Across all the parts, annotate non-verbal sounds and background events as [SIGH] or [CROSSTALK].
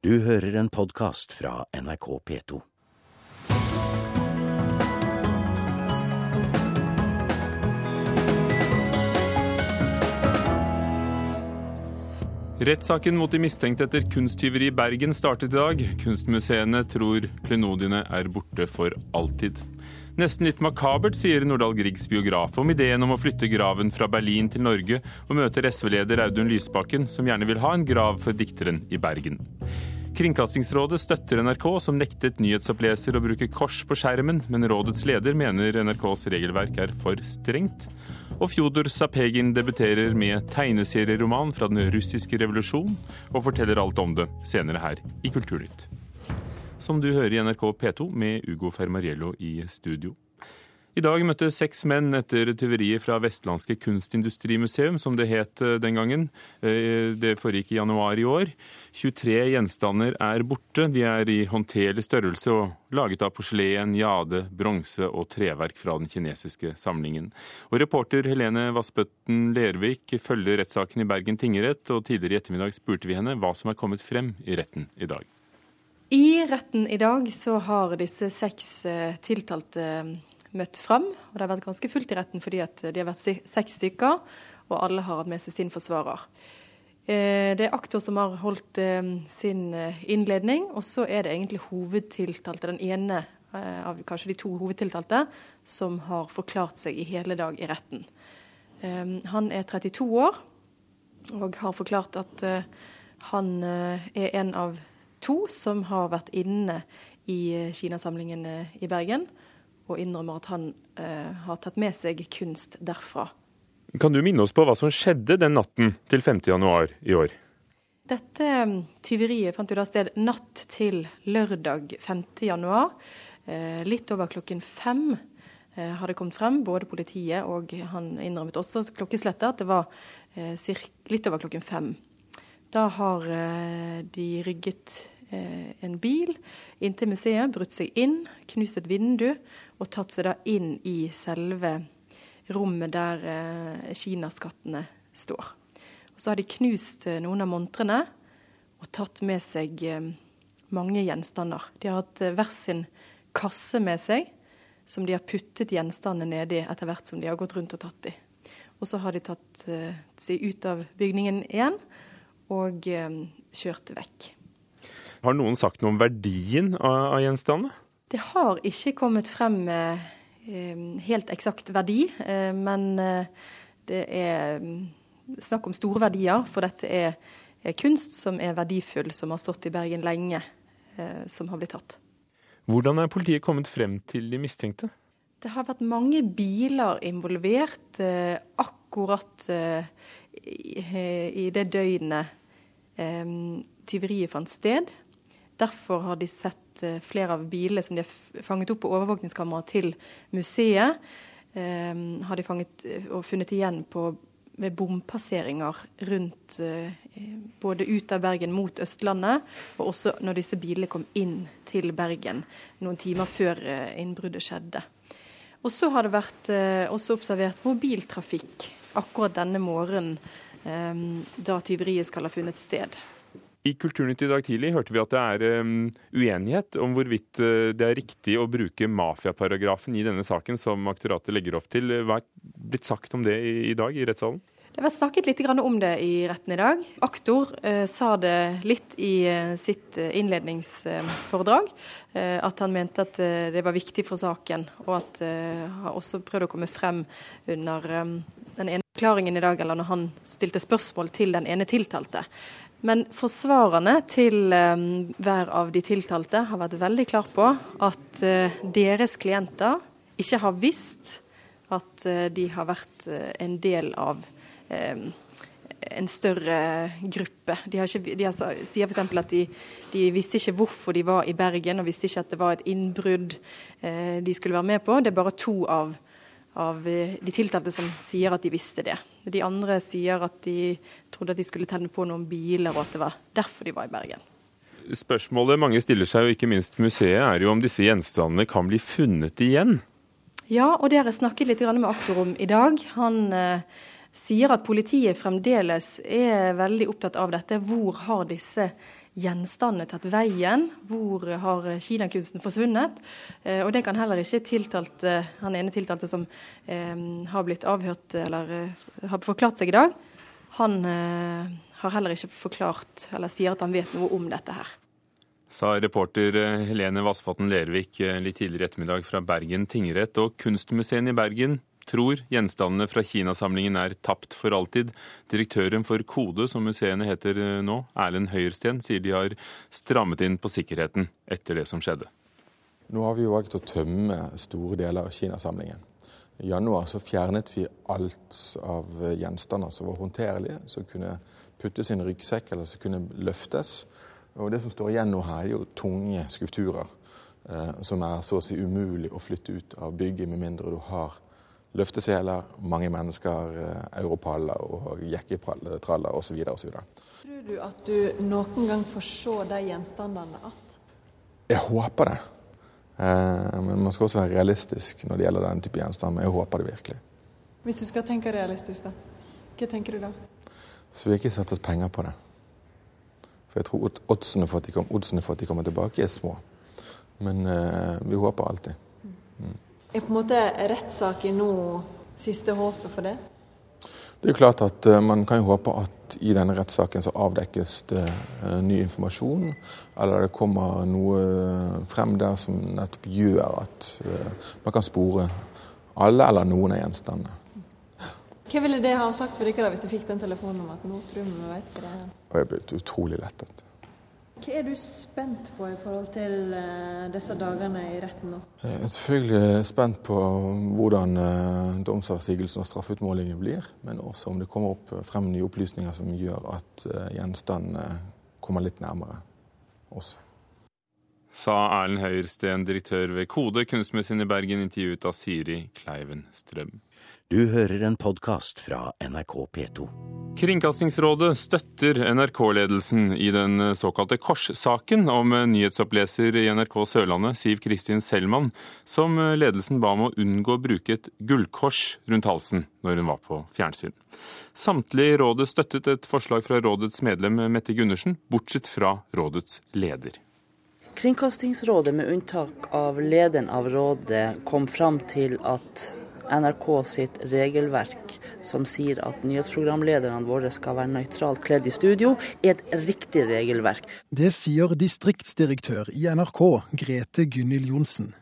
Du hører en podkast fra NRK P2. Rettssaken mot de mistenkte etter kunsttyveri i Bergen startet i dag. Kunstmuseene tror klenodiene er borte for alltid. Nesten litt makabert, sier Nordahl Griegs biograf om ideen om å flytte graven fra Berlin til Norge, og møter SV-leder Audun Lysbakken, som gjerne vil ha en grav for dikteren i Bergen. Kringkastingsrådet støtter NRK, som nektet nyhetsoppleser å bruke kors på skjermen, men rådets leder mener NRKs regelverk er for strengt. Og Fjodor Sapegin debuterer med tegneserieroman fra den russiske revolusjon, og forteller alt om det senere her i Kulturnytt. Som du hører i NRK P2 med Ugo Fermariello i studio. I dag møtte seks menn etter tyveriet fra Vestlandske Kunstindustrimuseum, som det het eh, den gangen. Eh, det foregikk i januar i år. 23 gjenstander er borte. De er i håndterlig størrelse og laget av porselen, jade, bronse og treverk fra den kinesiske samlingen. Og reporter Helene Vassbøtten Lervik følger rettssaken i Bergen tingrett, og tidligere i ettermiddag spurte vi henne hva som er kommet frem i retten i dag. I retten i dag så har disse seks eh, tiltalte møtt fram. Og det har vært ganske fullt i retten fordi at de har vært seks stykker, og alle har hatt med seg sin forsvarer. Eh, det er aktor som har holdt eh, sin eh, innledning, og så er det egentlig hovedtiltalte, den ene av kanskje de to hovedtiltalte, som har forklart seg i hele dag i retten. Han er 32 år og har forklart at han er en av to som har vært inne i Kinasamlingen i Bergen og innrømmer at han eh, har tatt med seg kunst derfra. Kan du minne oss på hva som skjedde den natten til 5. januar i år? Dette mm, tyveriet fant jo da sted natt til lørdag 5. januar. Eh, litt over klokken fem eh, har det kommet frem, både politiet og han innrømmet også klokkeslettet, at det var eh, litt over klokken fem. Da har eh, de rygget eh, en bil inn til museet, brutt seg inn, knust et vindu og tatt seg da inn i selve rommet der eh, kinaskattene står. Og så har de knust noen av montrene og tatt med seg mange gjenstander. De har hatt hver sin kasse med seg som de har puttet gjenstandene nedi etter hvert som de har gått rundt og tatt dem. Og så har de tatt seg ut av bygningen igjen og kjørte vekk. Har noen sagt noe om verdien av, av gjenstandene? Det har ikke kommet frem eh, helt eksakt verdi, eh, men eh, det er mm, snakk om store verdier. For dette er, kunst som er verdifull, som har stått i Bergen lenge, eh, som har blitt tatt. Hvordan er politiet kommet frem til de mistenkte? Det har vært mange biler involvert eh, akkurat eh, i, i, det døgnet tyveriet fant sted. Derfor har de sett eh, flere av bilene som de har fanget opp på overvåkningskamera til museet, eh, har de fanget eh, og funnet igjen på, ved bompasseringer rundt eh, både ut av Bergen mot Østlandet, og også når disse bilene kom inn til Bergen noen timer før innbruddet skjedde. Og så har det vært også observert mobiltrafikk akkurat denne morgenen da tyveriet skal ha funnet sted. I Kulturnytt i dag tidlig hørte vi at det er um, uenighet om hvorvidt uh, det er riktig å bruke mafiaparagrafen i denne saken som aktoratet legger opp til. Hva er blitt sagt om det i, i dag i rettssalen? Det har vært snakket litt om det i retten i dag. Aktor eh, sa det litt i eh, sitt eh, innledningsforedrag. Eh, at han mente at eh, det var viktig for saken, og at han har også prøvd å komme frem under den ene forklaringen i dag, eller når han stilte spørsmål til den ene tiltalte. Men forsvarerne til um, hver av de tiltalte har vært veldig klar på at uh, deres klienter ikke har visst at uh, de har vært en del av en større gruppe. De, ikke, de har, sier f.eks. at de, de, visste ikke hvorfor de var i Bergen, og visste ikke at det var et innbrudd de skulle være med på. Det er bare to av av eh, de tiltalte som sier at de visste det. De andre sier at de trodde at de skulle tenne på noen biler, og at det var derfor de var i Bergen. Spørsmålet mange stiller seg, og ikke minst museet, er jo om disse gjenstandene kan bli funnet igjen? Ja, og det har jeg snakket litt med aktor om i dag. Han eh, sier at politiet fremdeles er veldig opptatt av dette. Hvor har disse gjenstandene tatt veien? Hvor har kinakunsten forsvunnet? Eh, og det kan heller ikke tiltalte, han ene tiltalte som eh, har blitt avhørt eller eh, har forklart seg i dag, han eh, har heller ikke forklart eller sier at han vet noe om dette her. Sa reporter eh, Helene Vassbotn Lervik eh, litt tidligere i ettermiddag fra Bergen tingrett. Og Kunstmuseet i Bergen tror gjenstandene fra Kinasamlingen er tapt for alltid. Direktøren for Kode, som museene heter eh, nå, Erlend Høyersten, sier de har strammet inn på sikkerheten etter det som skjedde. Nå har vi jo valgt å tømme store deler av Kinasamlingen. I januar så fjernet vi alt av gjenstander som var håndterlige, som kunne puttes i en ryggsekk eller som kunne løftes. Og Det som står igjen nå her, er jo tunge skulpturer eh, som er så å si umulig å flytte ut av bygget med mindre du har løfteseler, mange mennesker, eh, europaller og jekketraller osv. osv. Tror du at du noen gang får se de gjenstandene igjen? Jeg håper det. Eh, men man skal også være realistisk når det gjelder den type gjenstand. Men jeg håper det virkelig. Hvis du skal tenke realistisk, da? Hva tenker du da? Så vil jeg ikke settes penger på det. For jeg tror oddsene for at de, kommer tilbake, er små. Men uh, vi håper alltid. Mm. Er på en måte rettssaken nå siste håpet for det? Det er jo klart at uh, Man kan jo håpe at i denne rettssaken så avdekkes det uh, ny informasjon, eller det kommer noe frem der som nettopp gjør at man kan spore alle eller noen av gjenstandene. Hva ville det ha sagt for dere hvis du fikk den telefonen om at nå tror vi vi vet hva det er? Jeg ble utrolig lettet. Hva er du spent på i forhold til uh, disse dagene i retten nå? Jeg er selvfølgelig spent på hvordan uh, domsavsigelsen og straffeutmålingen blir, men også om det kommer opp eh, frem nye opplysninger som gjør at gjenstandene kommer litt nærmere oss. Sa Erlend Høiersten, direktør ved Kode kunstmuseum i Bergen, intervjuet av Siri Kleiven Strøm. Du hører en podkast fra NRK P2. Kringkastingsrådet støtter NRK-ledelsen i den såkalte Kors-saken om nyhetsoppleser i NRK Sørlandet, Siv Kristin Selman, som ledelsen ba om å unngå å bruke et gullkors rundt halsen når hun var på fjernsyn. Samtlig i rådet støttet et forslag fra rådets medlem Mette Gundersen, bortsett fra rådets leder. Kringkastingsrådet, med unntak av lederen av rådet, kom fram til at NRK sitt regelverk som sier at nyhetsprogramlederne våre skal være nøytralt kledd i studio, er et riktig regelverk. Det sier distriktsdirektør i NRK, Grete Gunhild Johnsen.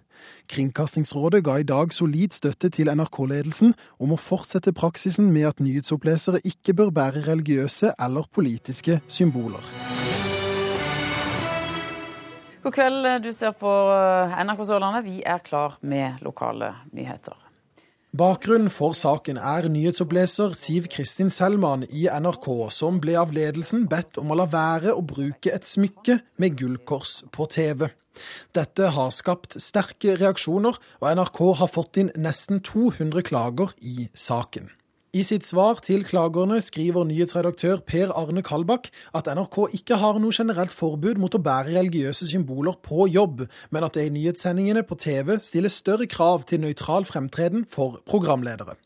Kringkastingsrådet ga i dag solid støtte til NRK-ledelsen om å fortsette praksisen med at nyhetsopplesere ikke bør bære religiøse eller politiske symboler. God kveld, du ser på NRK Sørlandet. Vi er klar med lokale nyheter. Bakgrunnen for saken er nyhetsoppleser Siv Kristin Selman i NRK, som ble av ledelsen bedt om å la være å bruke et smykke med gullkors på TV. Dette har skapt sterke reaksjoner, og NRK har fått inn nesten 200 klager i saken. I sitt svar til klagerne skriver nyhetsredaktør Per Arne Kalbakk at NRK ikke har noe generelt forbud mot å bære religiøse symboler på jobb, men at det i nyhetssendingene på TV stilles større krav til nøytral fremtreden for programledere.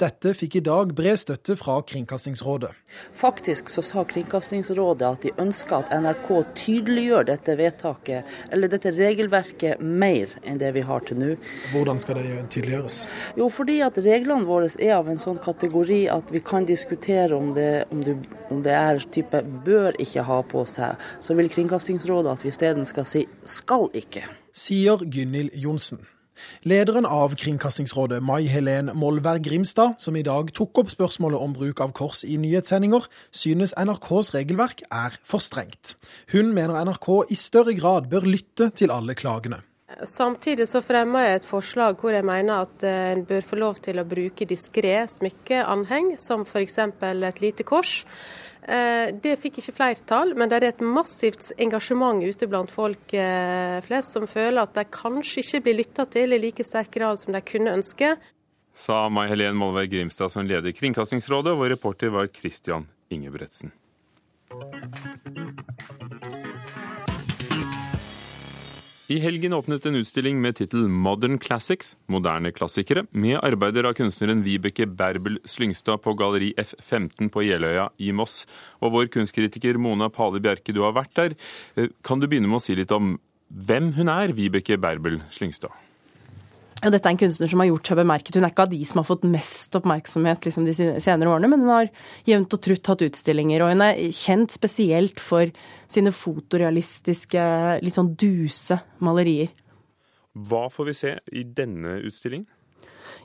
Dette fikk i dag bred støtte fra Kringkastingsrådet. Faktisk så sa Kringkastingsrådet at de ønsker at NRK tydeliggjør dette vedtaket, eller dette regelverket, mer enn det vi har til nå. Hvordan skal det tydeliggjøres? Jo, fordi at reglene våre er av en sånn kategori at vi kan diskutere om det, om det, om det er type bør ikke ha på seg. Så vil Kringkastingsrådet at vi isteden skal si skal ikke. Sier Gunhild Johnsen. Lederen av Kringkastingsrådet, Mai Helen Molvær Grimstad, som i dag tok opp spørsmålet om bruk av kors i nyhetssendinger, synes NRKs regelverk er for strengt. Hun mener NRK i større grad bør lytte til alle klagene. Samtidig så fremmer jeg et forslag hvor jeg mener at eh, en bør få lov til å bruke diskré smykkeanheng, som f.eks. et lite kors. Eh, det fikk ikke flertall, men det er et massivt engasjement ute blant folk eh, flest som føler at de kanskje ikke blir lytta til i like sterk grad som de kunne ønske. Sa Mai Helen Molvær Grimstad, som leder Kringkastingsrådet, og vår reporter var Christian Ingebretsen. I helgen åpnet en utstilling med tittel Modern Classics, moderne klassikere, med arbeider av kunstneren Vibeke Berbel Slyngstad på Galleri F15 på Jeløya i Moss. Og vår kunstkritiker Mona Pale Bjerke, du har vært der. Eh, kan du begynne med å si litt om hvem hun er, Vibeke Berbel Slyngstad? Ja, dette er en kunstner som har gjort seg bemerket. Hun er ikke av de som har fått mest oppmerksomhet liksom, de senere årene, men hun har jevnt og trutt hatt utstillinger. Og hun er kjent spesielt for sine fotorealistiske, litt sånn duse malerier. Hva får vi se i denne utstillingen?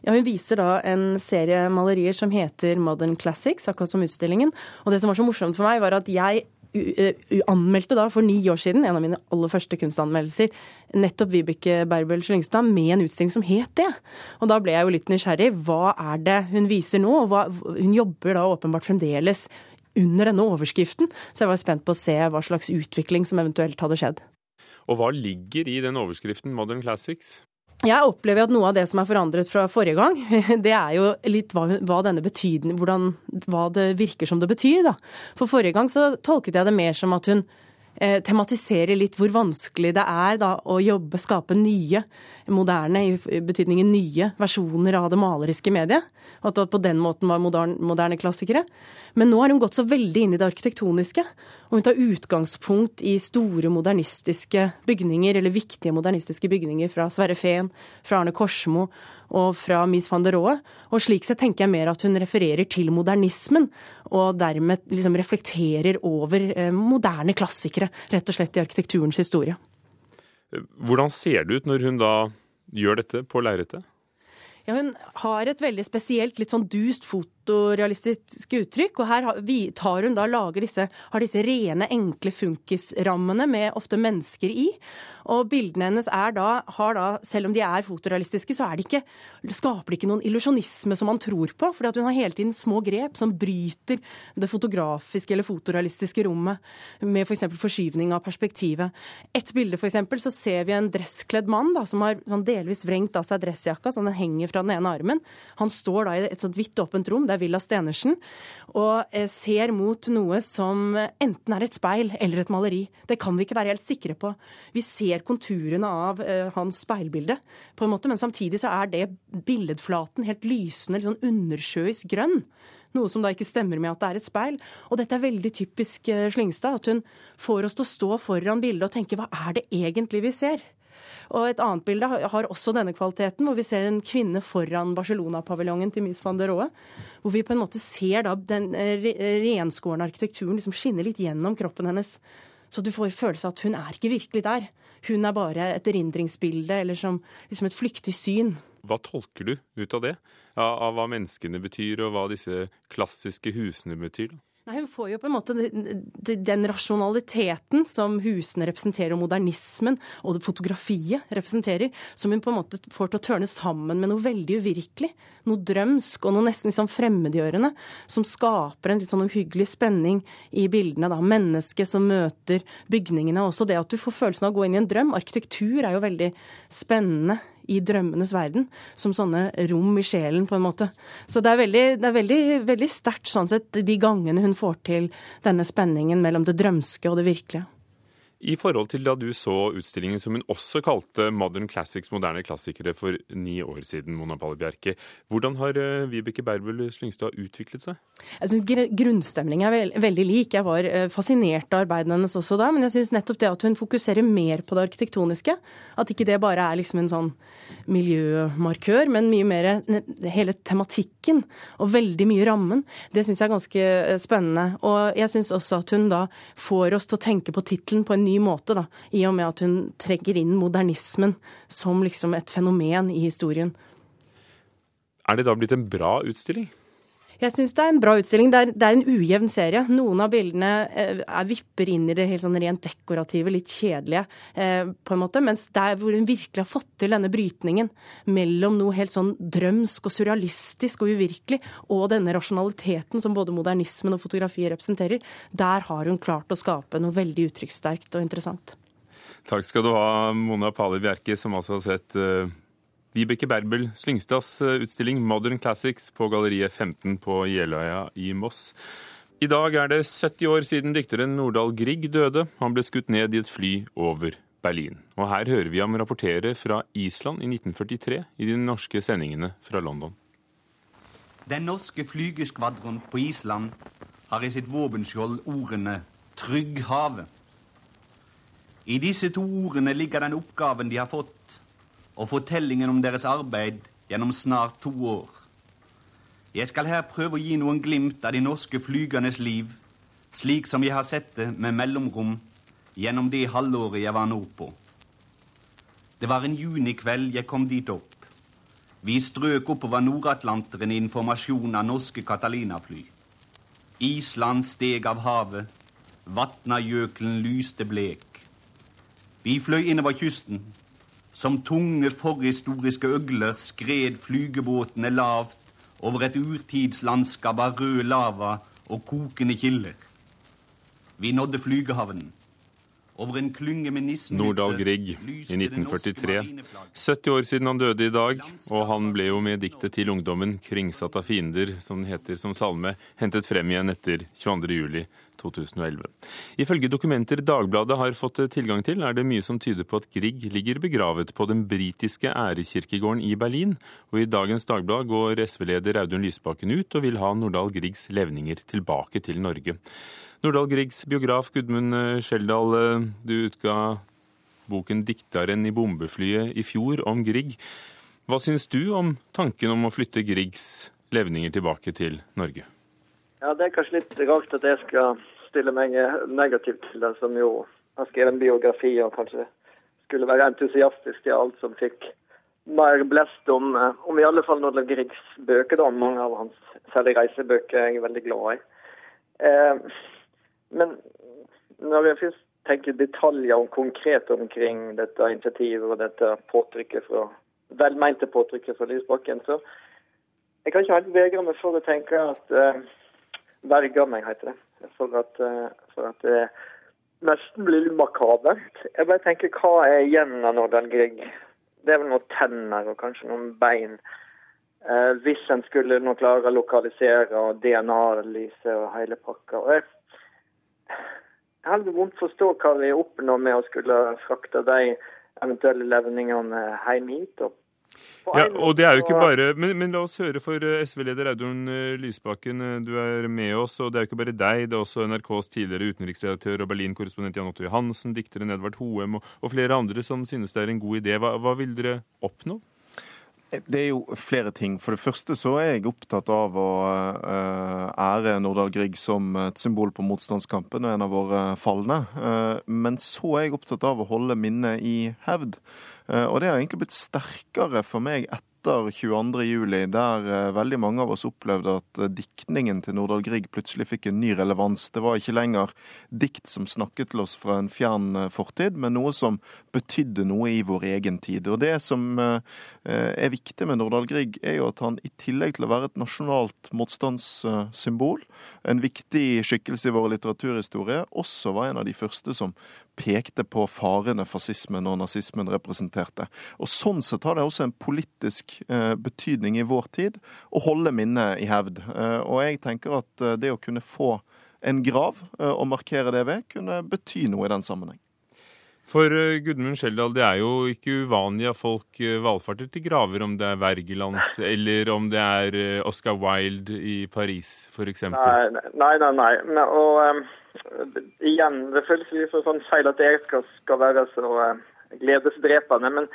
Ja, Hun viser da en serie malerier som heter Modern Classics, akkurat som utstillingen. Og det som var så morsomt for meg, var at jeg anmeldte da for ni år siden, en av mine aller første kunstanmeldelser, nettopp Vibeke Berbel Slyngstad med en utstilling som het det. Og da ble jeg jo litt nysgjerrig. Hva er det hun viser nå? Hva, hun jobber da åpenbart fremdeles under denne overskriften, så jeg var spent på å se hva slags utvikling som eventuelt hadde skjedd. Og hva ligger i den overskriften Modern Classics? Jeg opplever at noe av det som er forandret fra forrige gang, [LAUGHS] det er jo litt hva, hva denne betydning, hvordan, hva det virker som det betyr. da. For forrige gang så tolket jeg det mer som at hun eh, tematiserer litt hvor vanskelig det er da, å jobbe, skape nye, moderne, i betydningen nye versjoner av det maleriske mediet. Og at det på den måten var moderne, moderne klassikere. Men nå har hun gått så veldig inn i det arkitektoniske. Og hun tar utgangspunkt i store modernistiske bygninger, eller viktige modernistiske bygninger fra Sverre Fehn, fra Arne Korsmo og fra Mies van der Rohe. Og slik sett tenker jeg mer at hun refererer til modernismen, og dermed liksom reflekterer over eh, moderne klassikere, rett og slett i arkitekturens historie. Hvordan ser det ut når hun da gjør dette på lerretet? Ja, hun har et veldig spesielt, litt sånn dust fotorealistisk uttrykk. Og her tar hun da, lager disse, har disse rene, enkle funkisrammene med ofte mennesker i. Og bildene hennes er da, har da, selv om de er fotorealistiske, så er de ikke, skaper de ikke noen illusjonisme som man tror på. fordi hun har hele tiden små grep som bryter det fotografiske eller fotorealistiske rommet med f.eks. For forskyvning av perspektivet. Et bilde for eksempel, så ser vi en dresskledd mann da, som har sånn delvis vrengt av seg dressjakka, så den henger fra den ene armen. Han står da i et sånt vidt åpent rom, det er Villa Stenersen, og eh, ser mot noe som enten er et speil eller et maleri. Det kan vi ikke være helt sikre på. Vi ser konturene av uh, hans speilbilde, på en måte, men samtidig så er det billedflaten helt lysende, litt sånn undersjøisk grønn. Noe som da ikke stemmer med at det er et speil. Og dette er veldig typisk uh, Slyngstad. At hun får oss til å stå foran bildet og tenke hva er det egentlig vi ser? Og et annet bilde har også denne kvaliteten, hvor vi ser en kvinne foran Barcelona-paviljongen til Mies van der Rohe. Hvor vi på en måte ser da den eh, renskårne arkitekturen liksom skinne litt gjennom kroppen hennes. Så du får følelse av at hun er ikke virkelig der. Hun er bare et erindringsbilde eller som liksom et flyktig syn. Hva tolker du ut av det? Av, hva menneskene betyr, og hva disse klassiske husene betyr? Nei, Hun får jo på en måte den rasjonaliteten som husene representerer, og modernismen og fotografiet representerer, som hun på en måte får til å tørne sammen med noe veldig uvirkelig. Noe drømsk og noe nesten liksom fremmedgjørende, som skaper en litt sånn uhyggelig spenning i bildene. da. Mennesket som møter bygningene. Også det at du får følelsen av å gå inn i en drøm. Arkitektur er jo veldig spennende i drømmenes verden, som sånne rom i sjelen, på en måte. Så det er veldig, det veldig, veldig sterkt sånn sett, de gangene hun får til denne spenningen mellom det drømske og det virkelige. I forhold til da du så utstillingen som hun også kalte Modern Classics, moderne klassikere, for ni år siden, Mona Palle Bjerke. Hvordan har eh, Vibeke Berbel Slyngstad utviklet seg? Jeg syns grunnstemningen er veldig lik. Jeg var eh, fascinert av arbeidene hennes også da, men jeg syns nettopp det at hun fokuserer mer på det arkitektoniske, at ikke det bare er liksom en sånn miljømarkør, men mye mer hele tematikken og veldig mye rammen. Det syns jeg er ganske eh, spennende. Og jeg syns også at hun da får oss til å tenke på tittelen på en ny måte, da, i og med at hun trekker inn modernismen som liksom et fenomen i historien. Er det da blitt en bra utstilling? Jeg syns det er en bra utstilling. Det er, det er, en ujevn serie. Noen av bildene eh, er vipper inn i det helt sånn rent dekorative, litt kjedelige, eh, på en måte. Mens der hvor hun virkelig har fått til denne brytningen mellom noe helt sånn drømsk og surrealistisk og uvirkelig, og denne rasjonaliteten som både modernismen og fotografiet representerer, der har hun klart å skape noe veldig uttrykkssterkt og interessant. Takk skal du ha, Mona Pali Bjerke, som altså har sett uh Vibeke Berbel Slyngstads eh, utstilling Modern Classics på Galleriet 15 på Jeløya i Moss. I dag er det 70 år siden dikteren Nordahl Grieg døde. Han ble skutt ned i et fly over Berlin. Og her hører vi ham rapportere fra Island i 1943 i de norske sendingene fra London. Den norske flygeskvadron på Island har i sitt våpenskjold ordene 'Trygg havet'. I disse to ordene ligger den oppgaven de har fått, og fortellingen om deres arbeid gjennom snart to år. Jeg skal her prøve å gi noen glimt av de norske flygernes liv, slik som jeg har sett det med mellomrom gjennom det halvåret jeg var nordpå. Det var en junikveld jeg kom dit opp. Vi strøk oppover Nord-Atlanteren i informasjon av norske Catalina-fly. Island steg av havet, Vatnajökulen lyste blek. Vi fløy innover kysten. Som tunge forhistoriske øgler skred flygebåtene lavt over et urtidslandskap av rød lava og kokende kilder. Vi nådde flygehavnen. Over en klynge med nissen Nordahl Grieg i 1943. 70 år siden han døde i dag, og han ble jo med diktet til ungdommen 'Kringsatt av fiender', som den heter som salme, hentet frem igjen etter 22.07.2011. Ifølge dokumenter Dagbladet har fått tilgang til, er det mye som tyder på at Grieg ligger begravet på den britiske ærekirkegården i Berlin, og i dagens Dagblad går SV-leder Audun Lysbakken ut og vil ha Nordahl Griegs levninger tilbake til Norge. Nordahl Griegs biograf Gudmund Skjeldal, du utga boken 'Dikteren i bombeflyet' i fjor om Grieg. Hva syns du om tanken om å flytte Griegs levninger tilbake til Norge? Ja, Det er kanskje litt rart at jeg skal stille meg negativt til den som jo har skrevet en biografi og kanskje skulle være entusiastisk til alt som fikk mer blest om, eh, om i alle fall Nordahl Griegs bøker. da, Mange av hans særlig reisebøker er jeg veldig glad i. Eh, men når jeg først tenker detaljer om konkret omkring dette initiativet og dette påtrykket fra velmente påtrykket fra Lysbakken, så jeg kan ikke helt vegre meg for å tenke at uh, Verger meg, heter det. For at, for at det nesten blir litt makabert. Jeg bare tenker, hva er igjen av Nordahl Grieg? Det er vel noen tenner og kanskje noen bein. Eh, hvis en skulle nå klare å lokalisere og DNA-analyse og hele pakka. Og jeg jeg har litt vondt forstå hva vi oppnår med å skulle frakte de eventuelle levningene hjem hit. og ja, og det er jo ikke bare, men, men la oss høre for eh, SV-leder Audun eh, Lysbakken. Eh, du er med oss, og det er jo ikke bare deg. Det er også NRKs tidligere utenriksredaktør og Berlin-korrespondent Jan Otto Johansen, dikteren Edvard Hoem og, og, flere andre som synes det er en god idé. Hva, hva vil dere oppnå? Det er jo flere ting. For det første så er jeg opptatt av å uh, ære Nordahl Grieg som et symbol på motstandskampen og en av våre falne. Uh, men så er jeg opptatt av å holde minnet i hevd. Uh, og det har egentlig blitt sterkere for meg etter etter 22.07, der eh, veldig mange av oss opplevde at eh, diktningen til Nordahl Grieg plutselig fikk en ny relevans. Det var ikke lenger dikt som snakket til oss fra en fjern eh, fortid, men noe som betydde noe i vår egen tid. Og det som er viktig med Nordahl Grieg, er jo at han i tillegg til å være et nasjonalt motstandssymbol, en viktig skikkelse i vår litteraturhistorie, også var en av de første som pekte på farene fascismen og nazismen representerte. Og Sånn sett har det også en politisk eh, betydning i vår tid å holde minnet i hevd. Eh, og jeg tenker at eh, det å kunne få en grav å og markere det ved, kunne bety noe i den sammenheng. For Gudmund Skjeldal, det er jo ikke uvanlig at folk valfarter til graver, om det er Wergelands eller om det er Oscar Wilde i Paris, f.eks. Nei, nei, nei. nei. Men, og... Igjen, det føles litt sånn feil at jeg skal, skal være så uh, gledesdrepende. Men,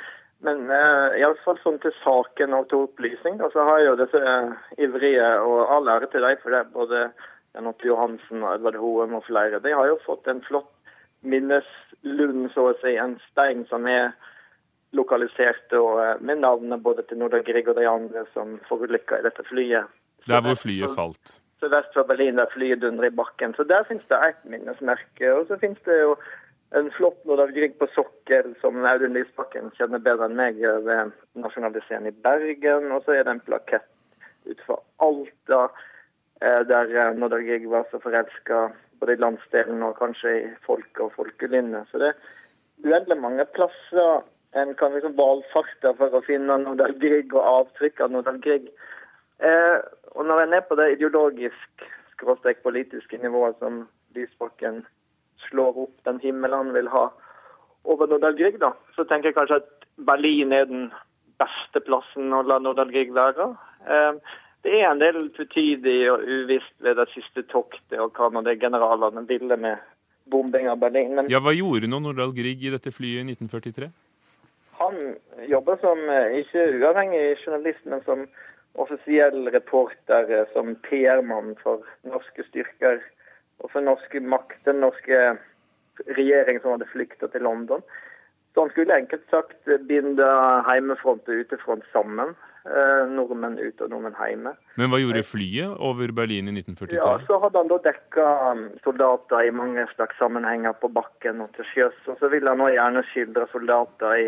men uh, iallfall sånn til saken og til opplysning, da, så har jo disse uh, ivrige, og all ære til dem for det, både Jan Otto Johansen og Edvard Hoem og flere, de har jo fått en flott minneslund, så å si, en stein som er lokalisert og med navnet både til Nordahl Grieg og de andre som forulykka i dette flyet. Der hvor flyet falt? Sørvest for Berlin der flyet dundrer i bakken. Så der finnes det ett minnesmerke. Og så finnes det jo en flott Nordahl Grieg på sokkel som Audun Lysbakken kjenner bedre enn meg ved Nasjonalmuseet i Bergen. Og så er det en plakett utenfor Alta eh, der eh, Nordahl Grieg var så forelska både i landsdelen og kanskje i folk og folkelynnet. Så det er uendelig mange plasser en kan liksom valfarte for å finne Nordahl Grieg og avtrykk av Nordahl Grieg. Eh, og når en er på det ideologisk skråstrek politiske nivået som Lysbakken slår opp den himmelen han vil ha, over Nordahl Grieg, da, så tenker jeg kanskje at Berlin er den beste plassen å la Nordahl Grieg være. Eh, det er en del utidig og uvisst ved det siste toktet og hva nå det generalene ville med bombing av Berlin. Men ja, Hva gjorde nå Nordahl Grieg i dette flyet i 1943? Han jobber som eh, ikke uavhengig journalist, men som offisiell reporter, eh, som PR-mann for norske styrker og for norske makt, den norske regjering som hadde flykta til London. Så han skulle enkelt sagt binde heimefront og utefront sammen. Eh, nordmenn ute og nordmenn hjemme. Men hva gjorde flyet over Berlin i 1943? Ja, Så hadde han da dekka um, soldater i mange slags sammenhenger på bakken og til sjøs. Og så ville han også gjerne skildre soldater i,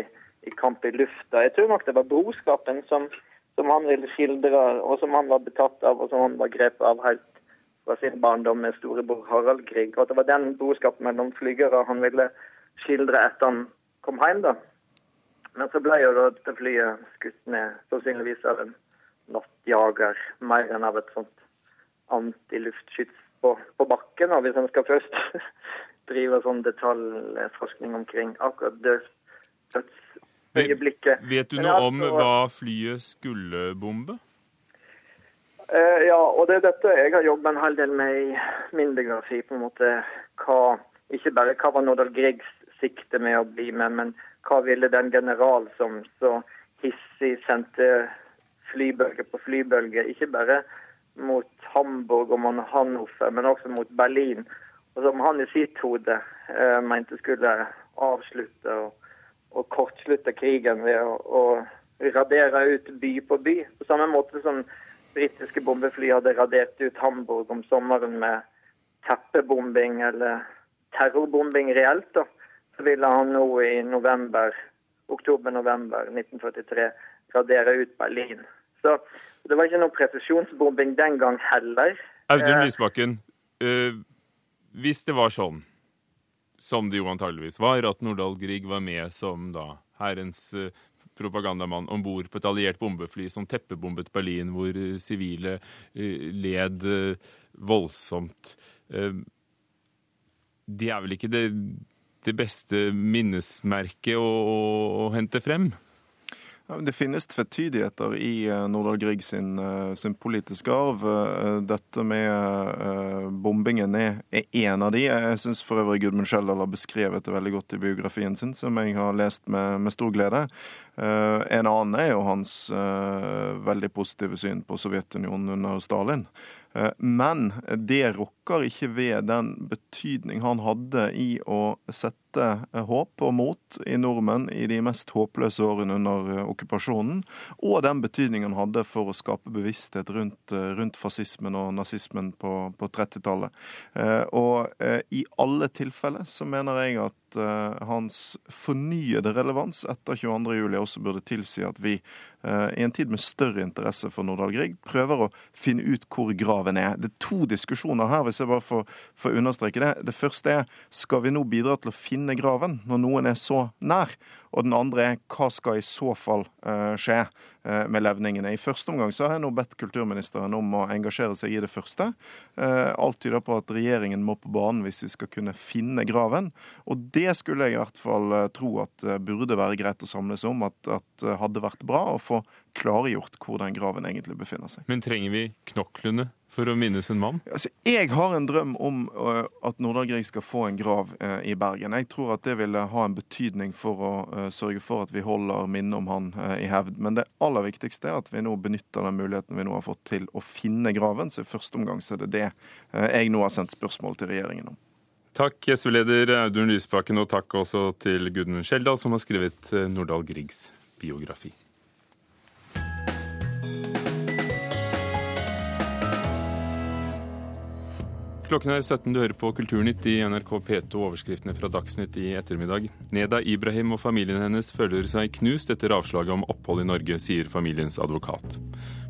i, kamp i lufta. Jeg tror nok det var broskapen som, som, han ville skildre, og som han var betatt av, og som han var grepet av helt fra sin barndom med storebror Harald Grieg. Og at det var den broskapen mellom flygere han ville skildre etter han kom hjem. da. Men så ble jo dette flyet skutt ned, sannsynligvis av en nattjager, mer enn av et sånt antiluftskyts på, på bakken. da, hvis en skal først [LAUGHS] drive sånn detaljforskning omkring akkurat dødsøyeblikket Vet du noe om hva flyet skulle bombe? Uh, ja, og det er dette jeg har jobbet en hel del med i min biografi. på en måte hva, Ikke bare hva var Nordahl Griegs sikte med å bli med, men hva ville den general som så hissig sendte flybølge på flybølge, ikke bare mot Hamburg og Hannover, men også mot Berlin, og som han i sitt hode eh, mente skulle avslutte og, og, kortslutte krigen ved å, å, radere ut by på by. På samme måte som britiske bombefly hadde radert ut Hamburg om sommeren med teppebombing eller terrorbombing reelt. da så ville han nå i november, oktober-november 1943 radere ut Berlin. Så det var ikke noe presisjonsbombing den gang heller. Audun eh, Lysbakken, øh, hvis det var sånn, som det jo antageligvis var, at Nordahl Grieg var med som da hærens øh, propagandamann om bord på et alliert bombefly som teppebombet Berlin, hvor sivile øh, led voldsomt. Det er vel ikke det det beste minnesmerket å, å hente frem? Det finnes tvetydigheter i uh, Nordahl Grieg sin, uh, sin, politiske arv. Uh, dette med bombingen er, er en av de. Jeg syns for øvrig Gudmund Schjeldal har beskrevet det veldig godt i biografien sin, som jeg har lest med, med stor glede. en annen er jo hans veldig positive syn på Sovjetunionen under Stalin. Eh, men det rokker ikke ved den betydning han hadde i å sette eh, håp og mot i nordmenn i de mest håpløse årene under eh, okkupasjonen, og den betydningen han hadde for å skape bevissthet rundt, rundt fascismen og nazismen på, på 30-tallet. Og i alle tilfeller så mener jeg at hans fornyede relevans etter 22.07 også burde tilsi at vi i en tid med større interesse for Nordahl Grieg prøver å finne ut hvor graven er. Det er to diskusjoner her, hvis jeg bare får, får understreke det. Det første er skal vi nå bidra til å finne graven når noen er så nær? Og den andre er hva skal i så fall uh, skje uh, med levningene? I første omgang så har jeg nå bedt kulturministeren om å engasjere seg i det første. Uh, alt tyder på at regjeringen må på banen hvis vi skal kunne finne graven. Og det skulle jeg i hvert fall tro at burde være greit å samles om, at, at hadde vært bra å få klargjort hvor den graven egentlig befinner seg. Men trenger vi knoklene for å minnes en mann? Altså, jeg har en drøm om uh, at Nordahl Grieg skal få en grav uh, i Bergen. Jeg tror at det ville ha en betydning for å uh, sørge for at vi holder minnet om han i hevd. Men det aller viktigste er at vi nå benytter den muligheten vi nå har fått til å finne graven. Så i første omgang så er det det jeg nå har sendt spørsmål til regjeringen om. Takk, SV-leder Audun Lysbakken, og takk også til Gudmund Skjeldal, som har skrevet Nordahl Griegs biografi. Klokken er 17, du hører på Kulturnytt i NRK P2, overskriftene fra Dagsnytt i ettermiddag. Neda Ibrahim og familien hennes føler seg knust etter avslaget om opphold i Norge, sier familiens advokat.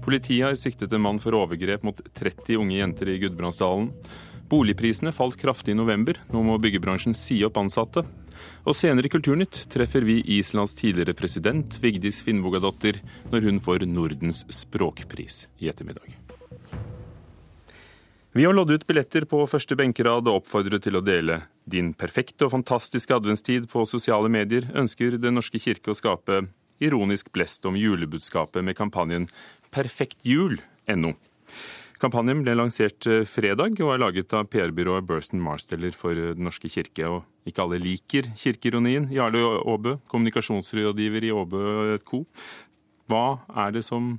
Politiet har siktet en mann for overgrep mot 30 unge jenter i Gudbrandsdalen. Boligprisene falt kraftig i november, nå må byggebransjen si opp ansatte. Og senere i Kulturnytt treffer vi Islands tidligere president Vigdis Finnbogadottir når hun får Nordens språkpris i ettermiddag. Vi har lodd ut billetter på første benkerad og oppfordret til å dele din perfekte og fantastiske adventstid på sosiale medier, ønsker Den norske kirke å skape ironisk blest om julebudskapet med kampanjen Perfekt jul.no. Kampanjen ble lansert eh, fredag og er laget av PR-byrået Burston Marsteller for Den norske kirke. Og ikke alle liker kirkeironien. Jarle Aabø, kommunikasjonsrådgiver i Aabø Co. Hva er det som,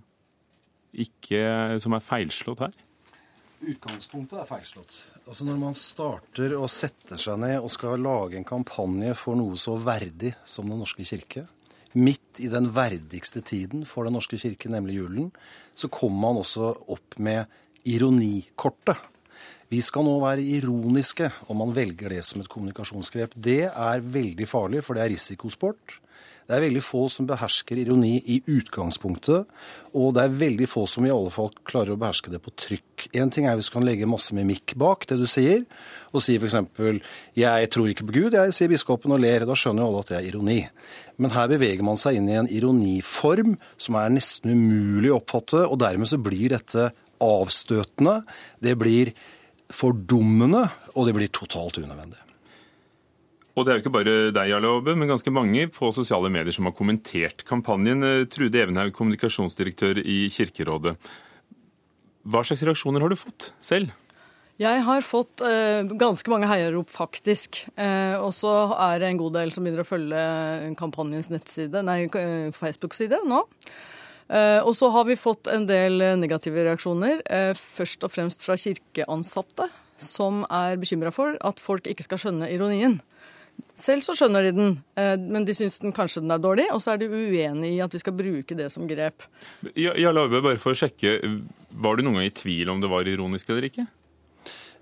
ikke, som er feilslått her? Utgangspunktet er feilslått. Altså Når man starter å sette seg ned og skal lage en kampanje for noe så verdig som Den norske kirke, midt i den verdigste tiden for Den norske kirke, nemlig julen, så kommer man også opp med ironikortet. Vi skal nå være ironiske om man velger det som et kommunikasjonsgrep. Det er veldig farlig, for det er risikosport. Det er veldig få som behersker ironi i utgangspunktet, og det er veldig få som i alle fall klarer å beherske det på trykk. Én ting er hvis du kan legge masse mimikk bak det du sier, og si f.eks.: Jeg tror ikke på Gud, jeg sier biskopen og ler. Da skjønner jo alle at det er ironi. Men her beveger man seg inn i en ironiform som er nesten umulig å oppfatte, og dermed så blir dette avstøtende, det blir fordummende, og det blir totalt unødvendig. Og det er jo ikke bare deg, Jarle Aabe, men ganske mange på sosiale medier som har kommentert kampanjen. Eh, Trude Evenhaug, kommunikasjonsdirektør i Kirkerådet. Hva slags reaksjoner har du fått selv? Jeg har fått eh, ganske mange heiarop, faktisk. Eh, og så er det en god del som begynner å følge kampanjens nettside, nei, eh, Facebook-side nå. Eh, og så har vi fått en del negative reaksjoner, eh, først og fremst fra kirkeansatte, som er bekymra for at folk ikke skal skjønne ironien. Selv så skjønner de den, eh, men de syns den kanskje den er dårlig, og så er de uenig i at vi skal bruke det som grep. Ja, ja Lave, bare for å sjekke, Var du noen gang i tvil om det var ironisk eller ikke?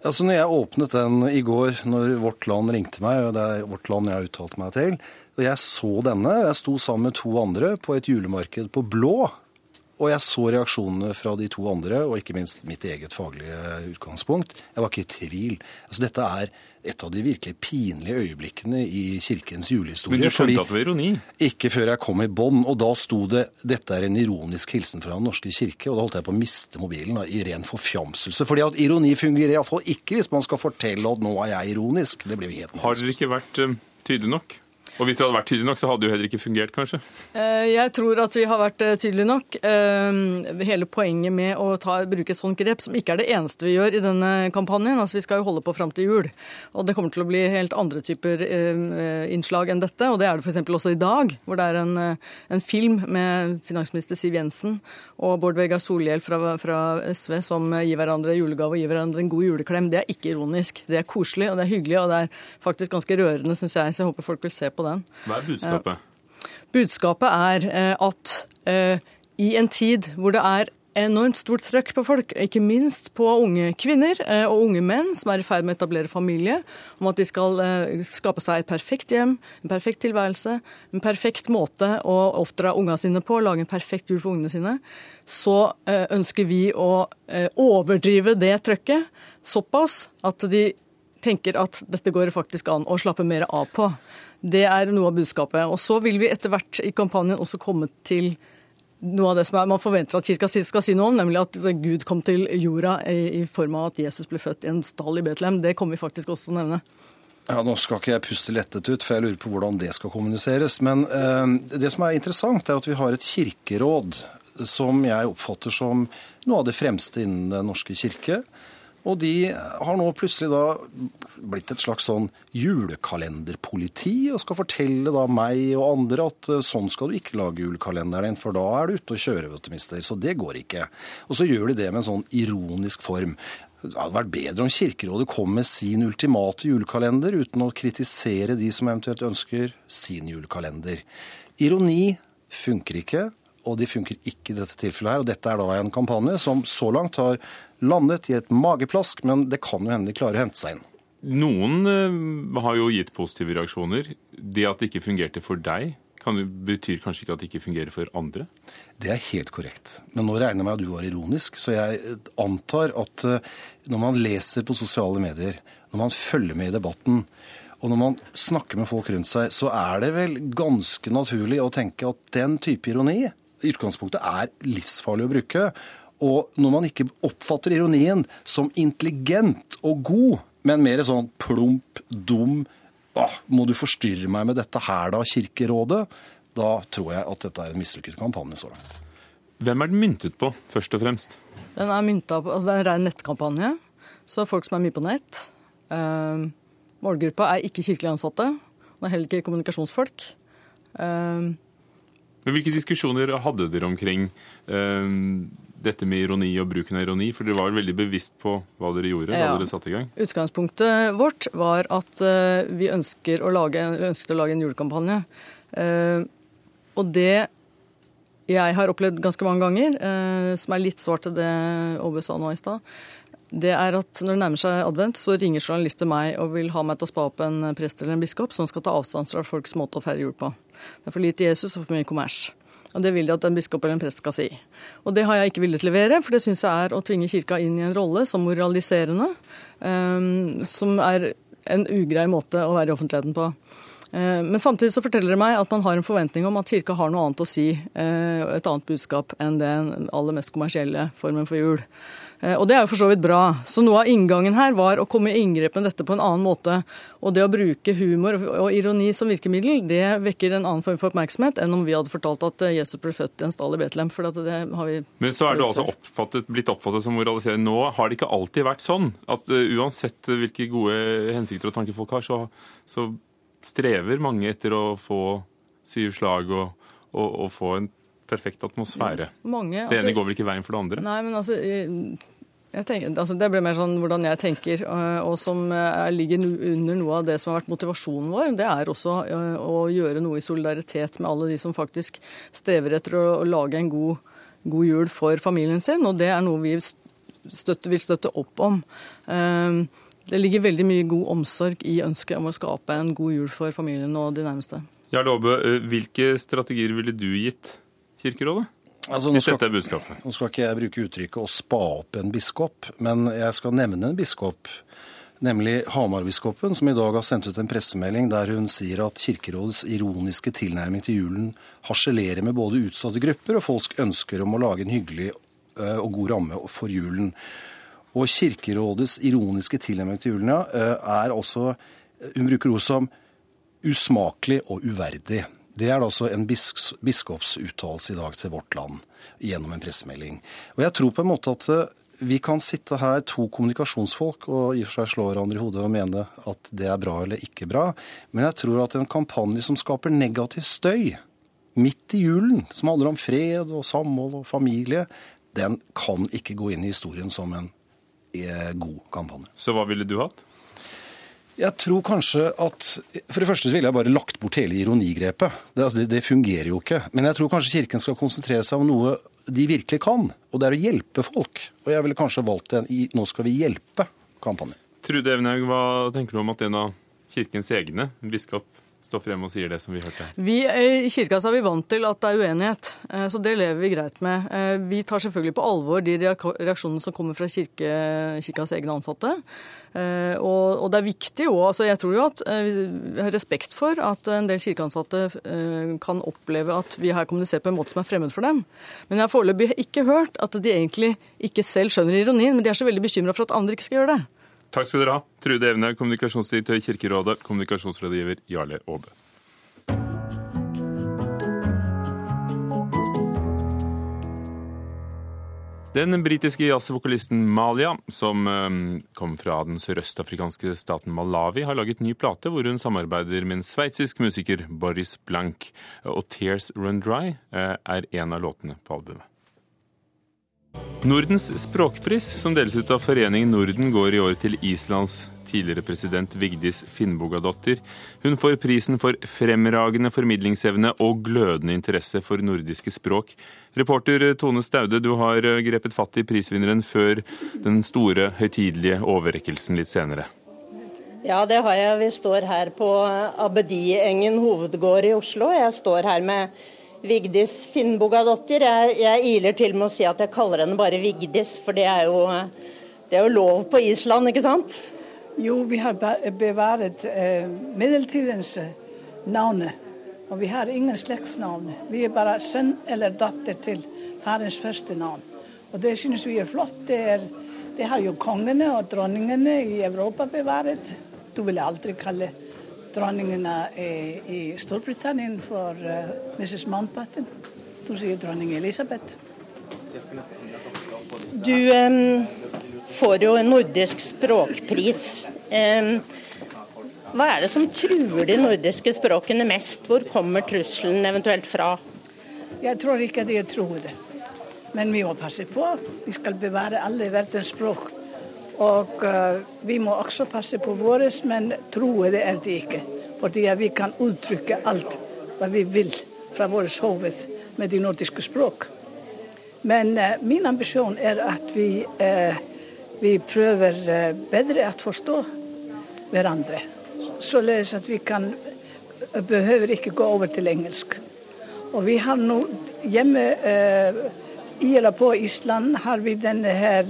Altså, når jeg åpnet den i går, når Vårt Land ringte meg, og det er Vårt Land jeg har uttalt meg til, og jeg så denne, jeg sto sammen med to andre på et julemarked på Blå, og jeg så reaksjonene fra de to andre, og ikke minst mitt eget faglige utgangspunkt. Jeg var ikke i tvil. Altså, dette er et av de virkelig pinlige øyeblikkene i kirkens julehistorie. Men du skjønte at det var ironi? Ikke før jeg kom i bånd. Og da sto det 'Dette er en ironisk hilsen fra Den norske kirke'. Og da holdt jeg på å miste mobilen da, i ren forfjamselse. Fordi at ironi fungerer iallfall ikke hvis man skal fortelle at 'nå er jeg ironisk'. Det blir jo helt Har dere ikke vært uh, tydelige nok? Og hvis det hadde vært tydelig nok, så hadde det jo heller ikke fungert, kanskje? Eh, jeg tror at vi har vært eh, tydelige nok. Eh, hele poenget med å ta, bruke et sånt grep, som ikke er det eneste vi gjør i denne kampanjen, altså vi skal jo holde på fram til jul, og det kommer til å bli helt andre typer innslag enn dette, og det er det f.eks. også i dag, hvor det er en, en film med finansminister Siv Jensen og Bård Vegar Solhjell fra, fra, SV som gir hverandre julegave og gir hverandre en god juleklem. Det er ikke ironisk. Det er koselig og det er hyggelig, og det er faktisk ganske rørende, syns jeg. Så jeg håper folk vil se på den. Hva er budskapet? Eh, budskapet er eh, at eh, i en tid hvor det er enormt stort trøkk på folk, ikke minst på unge kvinner og unge menn som er i ferd med å etablere familie, om at de skal skape seg et perfekt hjem, en perfekt tilværelse, en perfekt måte å oppdra unga sine på, lage en perfekt jul for ungene sine, så ønsker vi å overdrive det trøkket såpass at de tenker at dette går faktisk an å slappe mer av på. Det er noe av budskapet. Og så vil vi etter hvert i kampanjen også komme til noe av det som er, man forventer at kirka skal si noe om, nemlig at Gud kom til jorda i, i form av at Jesus ble født i en stall i Betlehem. Det kommer vi faktisk også til å nevne. Ja, Nå skal ikke jeg puste lettet ut, for jeg lurer på hvordan det skal kommuniseres. Men eh, det som er interessant, er at vi har et kirkeråd som jeg oppfatter som noe av det fremste innen Den norske kirke. Og de har nå plutselig da blitt et slags sånn julekalenderpoliti og skal fortelle da meg og andre at eh, sånn skal du ikke lage julekalenderen din, for da er du ute og kjører, vet. Så det går ikke. Og så gjør de det med en sånn ironisk form. Det hadde vært bedre om Kirkerådet kom med sin ultimate julekalender uten å kritisere de som eventuelt ønsker sin julekalender. Ironi funker ikke, og de funker ikke i dette tilfellet her. Og dette er da en kampanje som så langt har landet i et mageplask, men det kan jo hende de klarer å hente seg inn. Noen uh, har jo gitt positive reaksjoner. Det at det ikke fungerte for deg, kan, betyr kanskje ikke at det ikke fungerer for andre? Det er helt korrekt. Men nå regner jeg med at du var ironisk, så jeg eh, antar at uh, når man leser på sosiale medier, når man følger med i debatten, og når man snakker med folk rundt seg, så er det vel ganske naturlig å tenke at den type ironi i utgangspunktet er livsfarlig å bruke. Og når man ikke oppfatter ironien som intelligent og god, men mer sånn plump, dum ah, Må du forstyrre meg med dette her, da, Kirkerådet? Da tror jeg at dette er en mislykket kampanje så langt. Hvem er den myntet på, først og fremst? Den er mynta på, altså det er en ren nettkampanje, så folk som er mye på nett. Eh, målgruppa er ikke kirkelig ansatte. Den er heller ikke kommunikasjonsfolk. Eh, Men Hvilke diskusjoner hadde dere omkring eh, dette med ironi og bruken av ironi? For dere var vel veldig bevisst på hva dere gjorde Ja. da dere satte i gang? Utgangspunktet vårt var at eh, vi ønsker lage, ønsket å lage en julekampanje. Eh, og det jeg har opplevd ganske mange ganger, eh, som er litt svar til det Åbe sa nå i stad, det er at når det nærmer seg advent, så ringer journalister meg og vil ha meg til å spa opp en prest eller en biskop som skal ta avstand fra folks måte å feire jul på. Det er for lite Jesus og for mye kommers. Og Det vil de at en biskop eller en prest skal si. Og det har jeg ikke villet levere, for det syns jeg er å tvinge kirka inn i en rolle som moraliserende, eh, som er en ugrei måte å være i offentligheten på. Eh, Men samtidig så forteller det meg at man har en forventning om at kirka har noe annet å si, eh, et annet budskap enn den aller mest kommersielle formen for jul. Eh, Og det er jo for så vidt bra. Så noe av inngangen her var å komme i inngrep med dette på en annen måte. Og det å bruke humor og ironi som virkemiddel, det vekker en annen form for oppmerksomhet enn om vi hadde fortalt at eh, Jesus ble født i en stall i Betlehem. For at det har vi Men så er det altså oppfattet, blitt oppfattet som moraliserende. Nå har det ikke alltid vært sånn at eh, uansett hvilke gode hensikter og tanker folk har, så, så strever mange etter å få syv slag og, og, og få en perfekt atmosfære. Mange, det ene altså- går vel ikke veien for det andre? Nei, men altså, tenker, altså Det ble mer sånn hvordan jeg tenker, og, og som eh, ligger under noe av det som har vært motivasjonen vår. Det er også eh, å gjøre noe i solidaritet med alle de som faktisk strever etter å, å lage en god, god jul for familien sin, og det er noe vi støtte, vil støtte opp om. Eh, Det ligger veldig mye god omsorg i ønsket om å skape en god jul for familien og de nærmeste. Jarl Aabø, eh, hvilke strategier ville du gitt Kirkerådet? Altså, nå skal-. Nå skal ikke jeg bruke uttrykket å spa opp en biskop, men jeg skal nevne en biskop, nemlig Hamar-biskopen, som i dag har sendt ut en pressemelding der hun sier at Kirkerådets ironiske tilnærming til julen harselerer med både utsatte grupper og folks ønsker om å lage en hyggelig og god ramme for julen. Og Kirkerådets ironiske tilnærming til julen ja, er også Hun bruker ord som usmakelig og uverdig. Det er altså en biskops, biskopsuttalelse i dag til Vårt Land gjennom en pressemelding. Og jeg tror på en måte at eh, vi kan sitte her, to kommunikasjonsfolk, og i og for seg slå hverandre i hodet og mene at det er bra eller ikke bra. Men jeg tror at en kampanje som skaper negativ støy midt i julen, som handler om fred og samhold og familie, den kan ikke gå inn i historien som en eh, god kampanje. Så hva ville du hatt? Jeg tror kanskje at For det første ville jeg bare lagt bort hele ironigrepet. Det, altså, det, det fungerer jo ikke. Men jeg tror kanskje Kirken skal konsentrere seg om noe de virkelig kan, og det er å hjelpe folk. Og jeg ville kanskje valgt en i Nå skal vi hjelpe-kampanje. Trude Evenhaug, hva tenker du om at en av kirkens egne, biskop, står frem og sier det som vi hørte? Vi, eh, I kirka så er vi vant til at det er uenighet, eh, så det lever vi greit med. Eh, Vi tar selvfølgelig på alvor de reaksjonene som kommer fra kirke, kirkas egne ansatte. Og, og det er viktig òg. Altså jeg tror jo at vi har respekt for at en del kirkeansatte kan oppleve at vi her kommuniserer på en måte som er fremmed for dem. Men jeg har foreløpig ikke hørt at de egentlig ikke selv skjønner ironien, men de er så veldig bekymra for at andre ikke skal gjøre det. Takk skal dere ha. Trude Evne, kommunikasjonsdirektør i Kirkerådet, kommunikasjonsrådgiver Jarle Aabe. Den britiske jazzvokalisten Malia, som eh, kom fra den sørøstafrikanske staten Malawi, har laget ny plate hvor hun samarbeider med en sveitsisk musiker, Boris Blank. Og 'Tears Run Dry' eh, er en av låtene på albumet. Nordens språkpris, som deles ut av Foreningen Norden, går i år til Islands tidligere president Vigdis Finnbogadottir. Hun får prisen for fremragende formidlingsevne og glødende interesse for nordiske språk. Reporter Tone Staude, du har grepet fatt i prisvinneren før den store høytidelige overrekkelsen litt senere. Ja, det har jeg. Vi står her på Abediengen hovedgård i Oslo. Jeg står her med Vigdis Finnbogadottir. Jeg, jeg iler til med å si at jeg kaller henne bare Vigdis, for det er jo, det er jo lov på Island, ikke sant? Jo, vi har be- bevaret eh, middeltidens eh, navn. Og vi har ingen slektsnavn. Vi er bare sønn eller datter til farens første navn. Og det synes vi er flott. Det, er, det har jo kongene og dronningene i Europa bevaret. Du ville aldri kalle dronningene i Storbritannia for uh, Mrs. Mountbatten. Du sier dronning Elisabeth. Du um, får jo en nordisk språkpris. Um, hva er det som truer de nordiske språkene mest? Hvor kommer trusselen eventuelt fra? Jeg tror ikke de tror det. Men vi må passe på. Vi skal bevare alle verdens språk. Og uh, vi må også passe på våre, men troe det er det ikke. Fordi vi kan uttrykke alt hva vi vil fra vårt hoved med de nordiske språk. Men uh, min ambisjon er at vi, uh, vi prøver bedre å forstå hverandre. Således at vi kan behøver ikke gå over til engelsk. Og vi har nå hjemme i eller på Island har vi denne her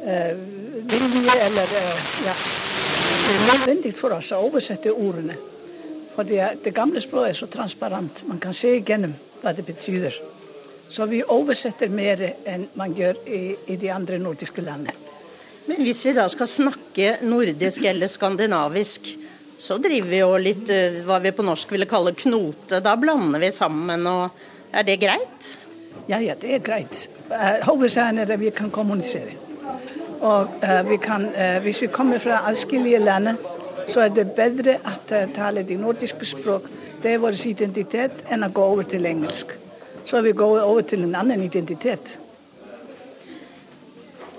vilje eller ja, Det er nødvendig for oss å oversette ordene. For det gamle språket er så transparent. Man kan se gjennom hva det betyr. Så vi oversetter mer enn man gjør i, i de andre nordiske landene. Men hvis vi da skal snakke nordisk eller skandinavisk, så driver vi jo litt hva vi på norsk ville kalle knote. Da blander vi sammen, og er det greit? Ja, ja, det er greit. Hovedsaken er at vi kan kommunisere. Og uh, vi kan, uh, hvis vi kommer fra adskillige land, så er det bedre å uh, tale de nordiske språk. Det er vår identitet, enn å gå over til engelsk. Så vi går over til en annen identitet.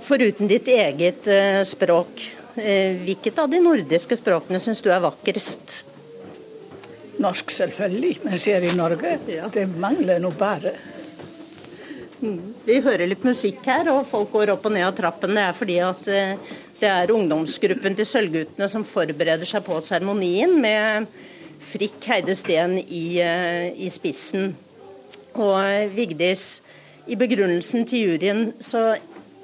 Foruten ditt eget språk, hvilket av de nordiske språkene syns du er vakrest? Norsk, selvfølgelig. Men ser i Norge, ja. det mangler nå bare. Vi hører litt musikk her, og folk går opp og ned av trappen. Det er fordi at det er ungdomsgruppen til Sølvguttene som forbereder seg på seremonien, med Frikk Heide Steen i, i, spissen. Og Vigdis, i begrunnelsen til juryen så,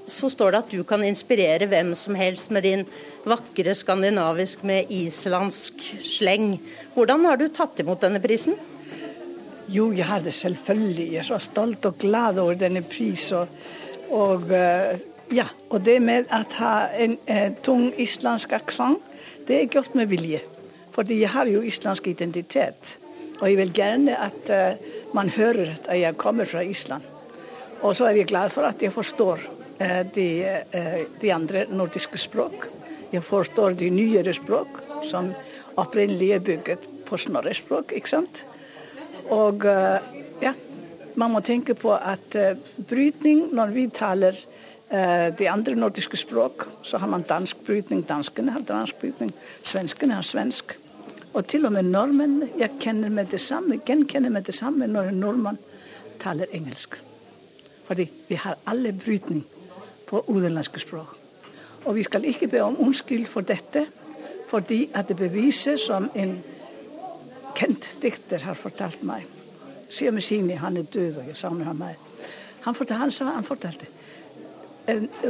så, står det at du kan inspirere hvem som helst med din vakre skandinavisk med islandsk sleng. Hvordan har du tatt imot denne prisen? Jo, jeg har det selvfølgelig. Jeg er så stolt og glad over denne prisen. Og, ja, og det med å ha en eh, tung islandsk aksent, det er gjort med vilje. Fordi jeg har jo islandsk identitet. Og jeg vil gjerne at eh, man hører at jeg kommer fra Island. Og så er jeg glad for at jeg forstår eh, de, uh, de, andre nordiske språk. Jeg forstår de nyere språk, som opprinnelig er bygget på snorrespråk, ikke sant. Og ja, man må tenke på at uh, brytning når vi taler uh, de andre nordiske språk, så har man dansk brytning. Danskene har dansk brytning, svenskene har svensk. Og til og med nordmenn jeg kjenner med det samme, gjenkjenner med det samme når en nordmann taler engelsk. Fordi vi har alle brytning på utenlandske språk. Og vi skal ikke be om unnskyld for dette, fordi at det beviser som en kjent dikter har fortalt meg. Siamesini, han er død, og jeg savner ham meg. Han fortalte, han, sa, han fortalte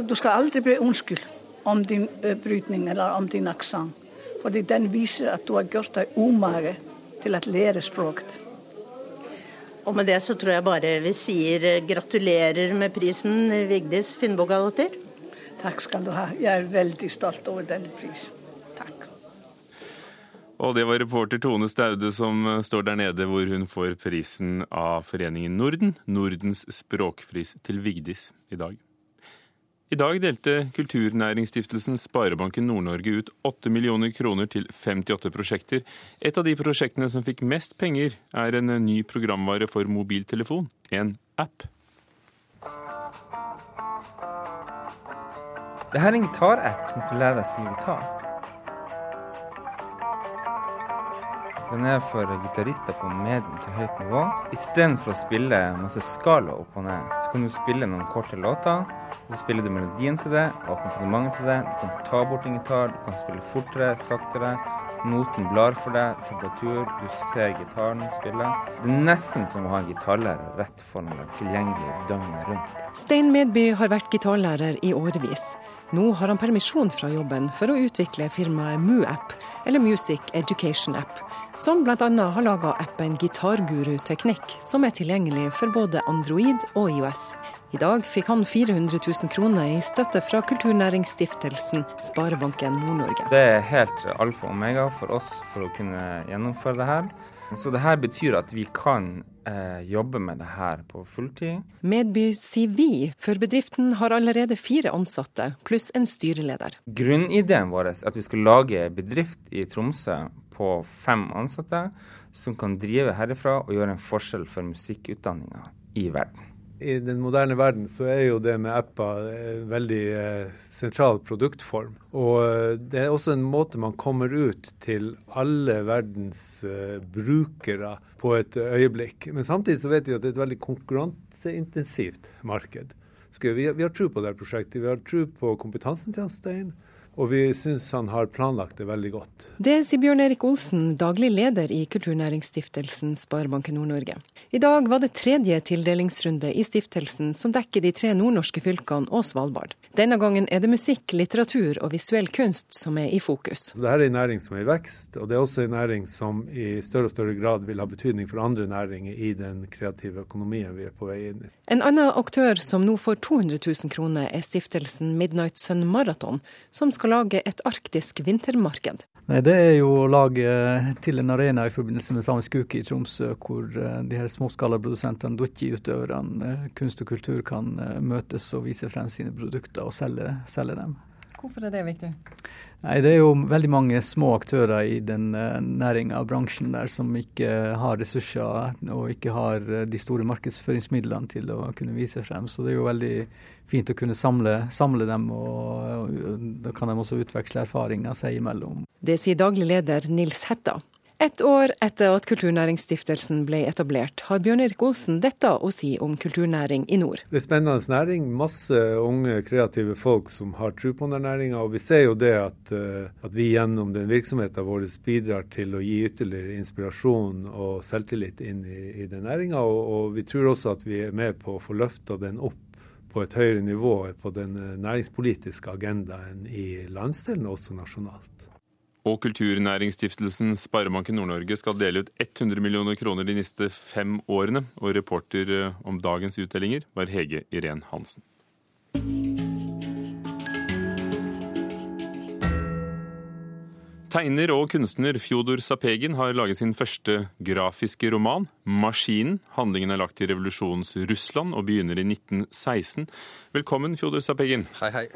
du skal aldri be unnskyld om din brytning eller om din aksent. Fordi den viser at du har gjort deg umage til å lære språket. Og med det så tror jeg bare vi sier gratulerer med prisen, Vigdis Finnbogadottir. Takk skal du ha. Jeg er veldig stolt over denne prisen. Og det var reporter Tone Staude som står der nede hvor hun får prisen av Foreningen Norden, Nordens språkpris til Vigdis i dag. I dag delte Kulturnæringsstiftelsen Sparebanken Nord-Norge ut 8 millioner kroner til 58 prosjekter. Et av de prosjektene som fikk mest penger, er en ny programvare for mobiltelefon, en app. Dette er en gitarapp som skal lære deg å spille gitar. Den er for gitarister på medium til høyt nivå. Istedenfor å spille masse skala opp og ned, så kan du spille noen korte låter. Så spiller du melodien til det, og akkompagnementet til det. Du kan ta bort en gitar, du kan spille fortere, saktere. Noten blar for deg, temperatur, du ser gitaren spille. Det er nesten som å ha en gitarlærer rett foran deg, tilgjengelig døgnet rundt. Stein Medby har vært gitarlærer i årevis. Nå har han permisjon fra jobben for å utvikle firmaet MuApp, eller Music Education App som bl.a. har laga appen Gitarguru Teknikk, som er tilgjengelig for både Android og IOS. I dag fikk han 400 000 kroner i støtte fra Kulturnæringsstiftelsen Sparebanken Nord-Norge. Det er helt alfa og omega for oss for å kunne gjennomføre det her. Så det her betyr at vi kan eh, jobbe med det her på fulltid. Medby sier vi, for bedriften har allerede fire ansatte, pluss en styreleder. Grunnideen vår er at vi skal lage bedrift i Tromsø på fem ansatte, som kan drive herifra og gjøre en forskjell for musikkutdanninga i verden. I den moderne verden så er jo det med apper en veldig eh, sentral produktform. Og eh, det er også en måte man kommer ut til alle verdens eh, brukere på et øyeblikk. Men samtidig så vet vi at det er et veldig konkurranseintensivt marked. Vi har tro på det prosjektet. Vi har tro på kompetansen til Stein. Og vi syns han har planlagt det veldig godt. Det sier Bjørn Erik Olsen, daglig leder i Kulturnæringsstiftelsen Sparebanken Nord-Norge. I dag var det tredje tildelingsrunde i stiftelsen som dekker de tre nordnorske fylkene og Svalbard. Denne gangen er det musikk, litteratur og visuell kunst som er i fokus. Så Dette er en næring som er i vekst, og det er også en næring som i større og større grad vil ha betydning for andre næringer i den kreative økonomien vi er på vei inn i. En annen aktør som nå får 200 000 kroner, er stiftelsen Midnight Sun Marathon, som skal lage et arktisk vintermarked. Nei, Det er jo å lage til en arena i forbindelse med Samisk uke i Tromsø, hvor eh, de her småskalaprodusentene, dutti-utøverne, eh, kunst og kultur kan eh, møtes og vise frem sine produkter og selge, selge dem. Hvorfor er det viktig? Nei, Det er jo veldig mange små aktører i den næringa og bransjen der som ikke har ressurser og ikke har de store markedsføringsmidlene til å kunne vise frem. Så det er jo veldig fint å kunne samle, samle dem, og, og, da kan de også utveksle erfaringer seg imellom. Det sier daglig leder Nils Hetta. Et år etter at Kulturnæringsstiftelsen ble etablert, har Bjørn Erik Olsen dette å si om kulturnæring i nord. Det er spennende næring. Masse unge, kreative folk som har tro på den næringa. Og vi ser jo det at, eh, at vi gjennom den virksomheten vår bidrar til å gi ytterligere inspirasjon og selvtillit inn i, i den næringa. Og, og vi tror også at vi er med på å få løfta den opp et høyere nivå på den eh, næringspolitiske agendaen i landsdelen, også nasjonalt. Og Kulturnæringsstiftelsen Sparebanken Nord-Norge skal dele ut 100 millioner kroner de neste fem årene. Og reporter eh, om dagens utdelinger var Hege Irén Hansen. Tegner og kunstner Fjodor Sapegin har laget sin første grafiske roman, 'Maskinen'. Handlingen er lagt i revolusjonens Russland og begynner i 1916. Velkommen, Fjodor Sapegin. Hei, hei.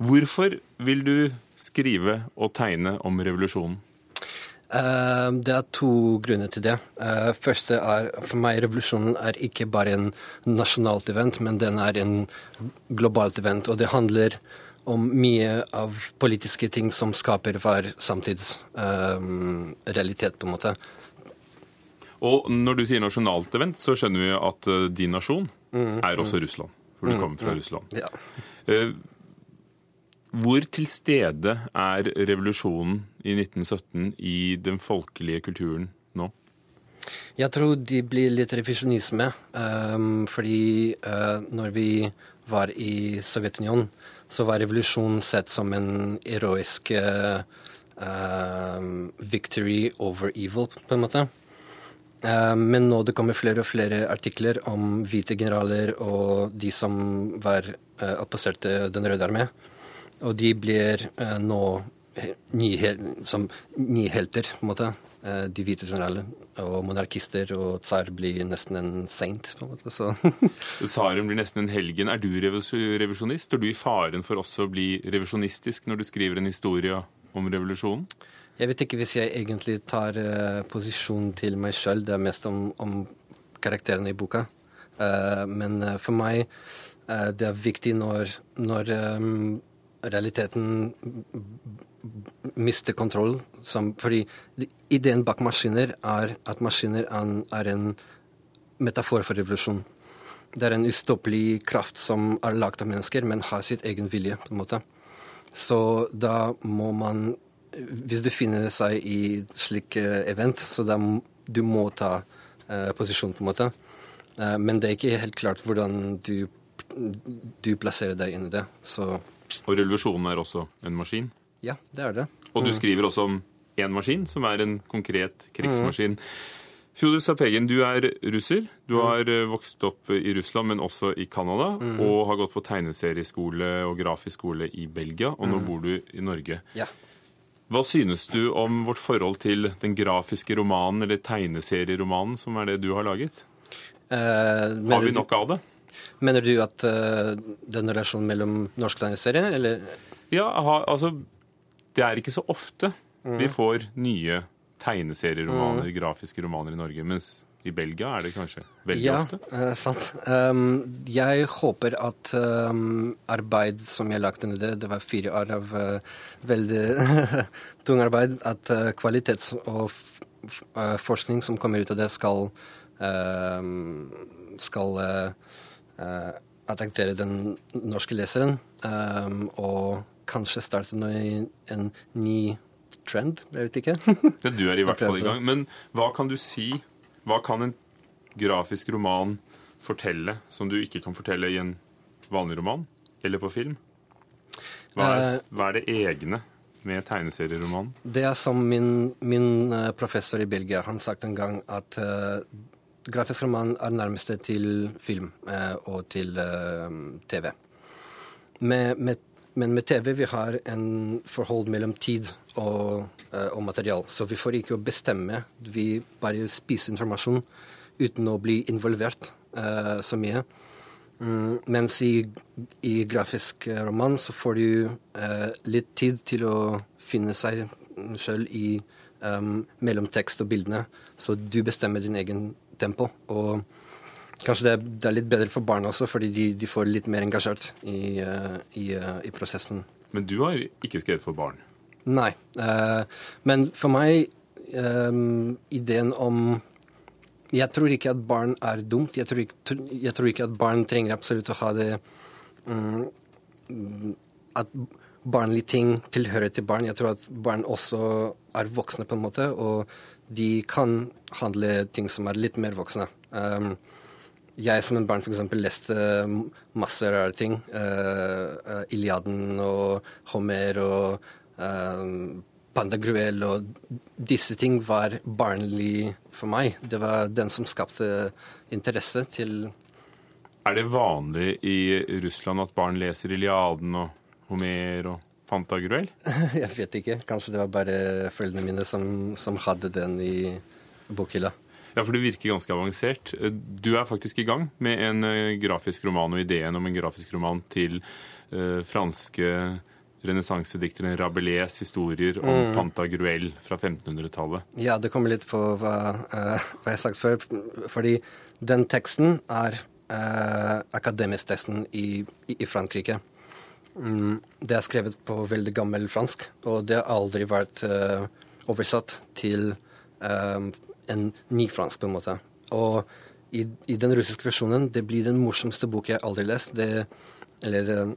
Hvorfor vil du skrive og tegne om revolusjonen? Uh, det er to grunner til det. Uh, første er for meg revolusjonen er ikke bare en nasjonalt event, men den er en globalt event. Og det handler om mye av politiske ting som skaper hver samtidsrealitet, um, på en måte. Og når du sier nasjonalt event, så skjønner vi at uh, din nasjon mm, er også mm. Russland. For du mm, kommer fra mm, Russland. Ja. Uh, hvor til stede er revolusjonen i 1917 i den folkelige kulturen nå? Jeg tror de blir litt revisjonisme. Um, fordi uh, når vi var i Sovjetunionen, så var revolusjonen sett som en heroisk uh, victory over evil, på en måte. Uh, men nå det kommer flere og flere artikler om hvite generaler og de som var uh, opposerte Den røde armé. Og de blir nå nye, som nye helter, på en måte. De hvite generelle og monarkister og tsar blir nesten en saint. på en måte, så. [LAUGHS] Tsaren blir nesten en helgen. Er du revisjonist? Står du i faren for også å bli revisjonistisk når du skriver en historie om revolusjonen? Jeg vet ikke hvis jeg egentlig tar uh, posisjon til meg sjøl. Det er mest om, om karakterene i boka. Uh, men uh, for meg uh, det er viktig når, når um, realiteten mister kontroll. Fordi ideen bak maskiner er at maskiner er en metafor for revolusjon. Det er en ustoppelig kraft som er lagd av mennesker, men har sitt egen vilje. på en måte. Så da må man Hvis du finner seg i slik eh, event, så da du må ta uh, posisjon, på en måte. Uh, men det er ikke helt klart hvordan du, du plasserer deg inn i det. Så Og revolusjonen er også en maskin? Ja, det er det. Og du mm. skriver også om én maskin, som er en konkret krigsmaskin. Fjodor Sapegin, du er russer. Du Mm. har eh, vokst opp i Russland, men også i Canada. Mm. Og har gått på tegneserieskole og grafisk skole i Belgia, og nå Mm. bor du i Norge. Ja. Hva synes du om vårt forhold til den grafiske romanen, eller tegneserieromanen, som er det du har laget? Eh, Har vi nok av det? Mener du at uh, den relasjonen mellom norsk tegneserie, eller Ja, ha, altså Det er ikke så ofte mm. vi får nye tegneserieromaner, grafiske romaner i Norge. Mens i Belgia er det kanskje veldig ja, ofte. Ja, sant. Um, jeg håper at um, arbeid som jeg lagde ned, det var fire år av uh, veldig [LAUGHS] tung arbeid, at uh, kvalitets- og eh, forskning som kommer ut av det, skal um, skal uh, uh, attraktere den norske leseren. Og kanskje starte en ny trend, jeg vet ikke. [LAUGHS] Ja, du er i hvert fall i gang. Men hva kan du si? Hva kan en grafisk roman fortelle som du ikke kan fortelle i en vanlig roman? Eller på film? Hva er, Eh, hva er det egne med tegneserieromanen? Det er som min, min eh, professor i Belgia han sagt en gang, at uh, grafisk roman er nærmeste til film uh, og til uh, TV. Med, med, men med TV vi har en forhold mellom tid og, eh, og material, så vi får ikke bestemme. Vi bare spiser informasjon uten å bli involvert uh, så mye. Mm, mens i, i grafisk roman så får du uh, litt tid til å finne seg sjøl i um, mellom tekst og bildene. Så du bestemmer din egen tempo. Og kanskje det det er litt bedre for barna også, fordi de, de får litt mer engasjert i, eh, i, eh, i prosessen. Men du har ikke skrevet for barn. Nei. eh, men for meg, ideen om Jeg tror ikke at barn er dumt. Jeg tror ikke, jeg tror ikke at barn trenger absolutt å ha det mm, mm, At barnlige ting tilhører til barn. Jeg tror at barn også er voksne, på en måte, og de kan handle ting som er litt mer voksne. Um, jeg som en barn f.eks. leste masse rare ting. Uh, Iliaden og Homer og uh, Panda Gruel og disse ting var barnlig for meg. Det var den som skapte interesse til Er det vanlig i Russland at barn leser Iliaden og Homer og Pantagruel? [LAUGHS] Jeg vet ikke. Kanskje det var bare foreldrene mine som, som hadde den i bokhylla. Ja, for det virker ganske avansert. Du er faktisk i gang med en eh, grafisk roman og ideen om en grafisk roman til uh, franske renessansedikteren Rabelais historier om Mm. Pantagruel fra 1500-tallet. Ja, det kommer litt på hva, uh, hva jeg har sagt før. Fordi den teksten er uh, akademisk-teksten i, i, i Frankrike. Mm, det er skrevet på veldig gammel fransk, og det har aldri vært uh, oversatt til eh, en ny fransk, på en måte. Og i, i den russiske versjonen, det blir den morsomste bok jeg aldri har lest. Det, eller eh,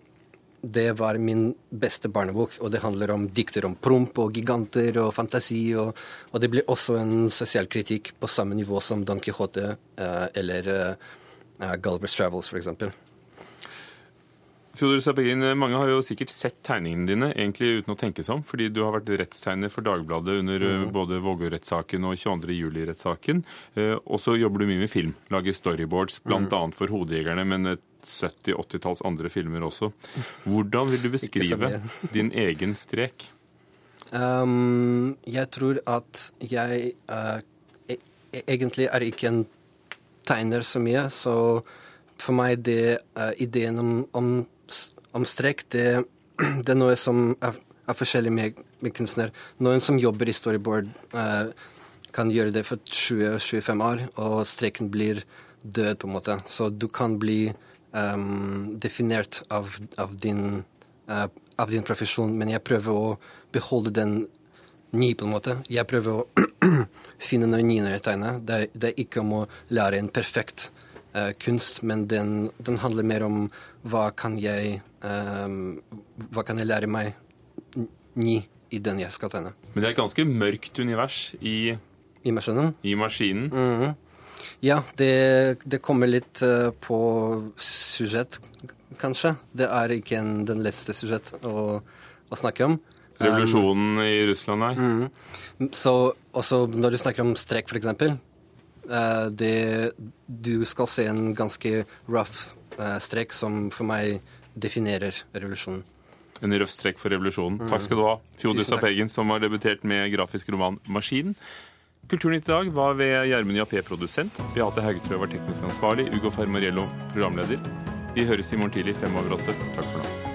det var min beste barnebok, og det handler om dikter om promp og giganter og fantasi. Og, og det blir også en sosial kritikk på samme nivå som Don Quijote eh, eller eh, Gulliver's Travels, f.eks. Fjodor Sapegin, mange har jo sikkert sett tegningene dine, egentlig uten å tenke seg om, fordi du har vært rettstegner for Dagbladet under eh, Mhm. både Vågå-rettssaken og 22. juli-rettssaken. Eh, Og så jobber du mye med film, lager storyboards, bl.a. Mhm. for Hodejegerne, men et 70-80-talls andre filmer også. [LAUGHS] Hvordan vil du beskrive [LAUGHS] din egen strek? Um, jeg tror at jeg uh, e egentlig er ikke en tegner så mye, så for meg det uh, ideen om, om, om strek, det, [CLEARS THROAT] det er noe som er, er forskjellig med, med kunstner. Noen som jobber i storyboard, eh, kan gjøre det for 20-25 år, og streken blir død, på en måte. Så du kan bli um, definert av, av din uh, av din profesjon, men jeg prøver å beholde den ny, på en måte. Jeg prøver å [CLEARS THROAT] finne noe nye når jeg tegner. Det, det er ikke om å lære en perfekt uh, kunst, men den, den handler mer om hva kan jeg Hva kan jeg lære meg ny i den jeg skal tegne. Men det er et ganske mørkt univers i, I maskinen? i maskinen. Mhm. Ja, det, det kommer litt eh, på sujett, kanskje. Det er ikke en, den letteste sujett å, å snakke om. Revolusjonen i Russland her. -hmm. Så også når du snakker om strek, for eksempel. Eh, det, du skal se en ganske rough eh, strek som for meg definerer revolusjonen. En røff strekk for revolusjonen. Mm. Takk skal du ha, Fjodis Tusen. Apegen, som har debutert med grafisk roman 'Maskinen'. Kulturnytt i dag var ved Gjermund Jappé produsent. Beate Haugetrø var teknisk ansvarlig. Ugo Fermariello programleder. Vi høres i morgen tidlig fem over åtte. Takk for nå.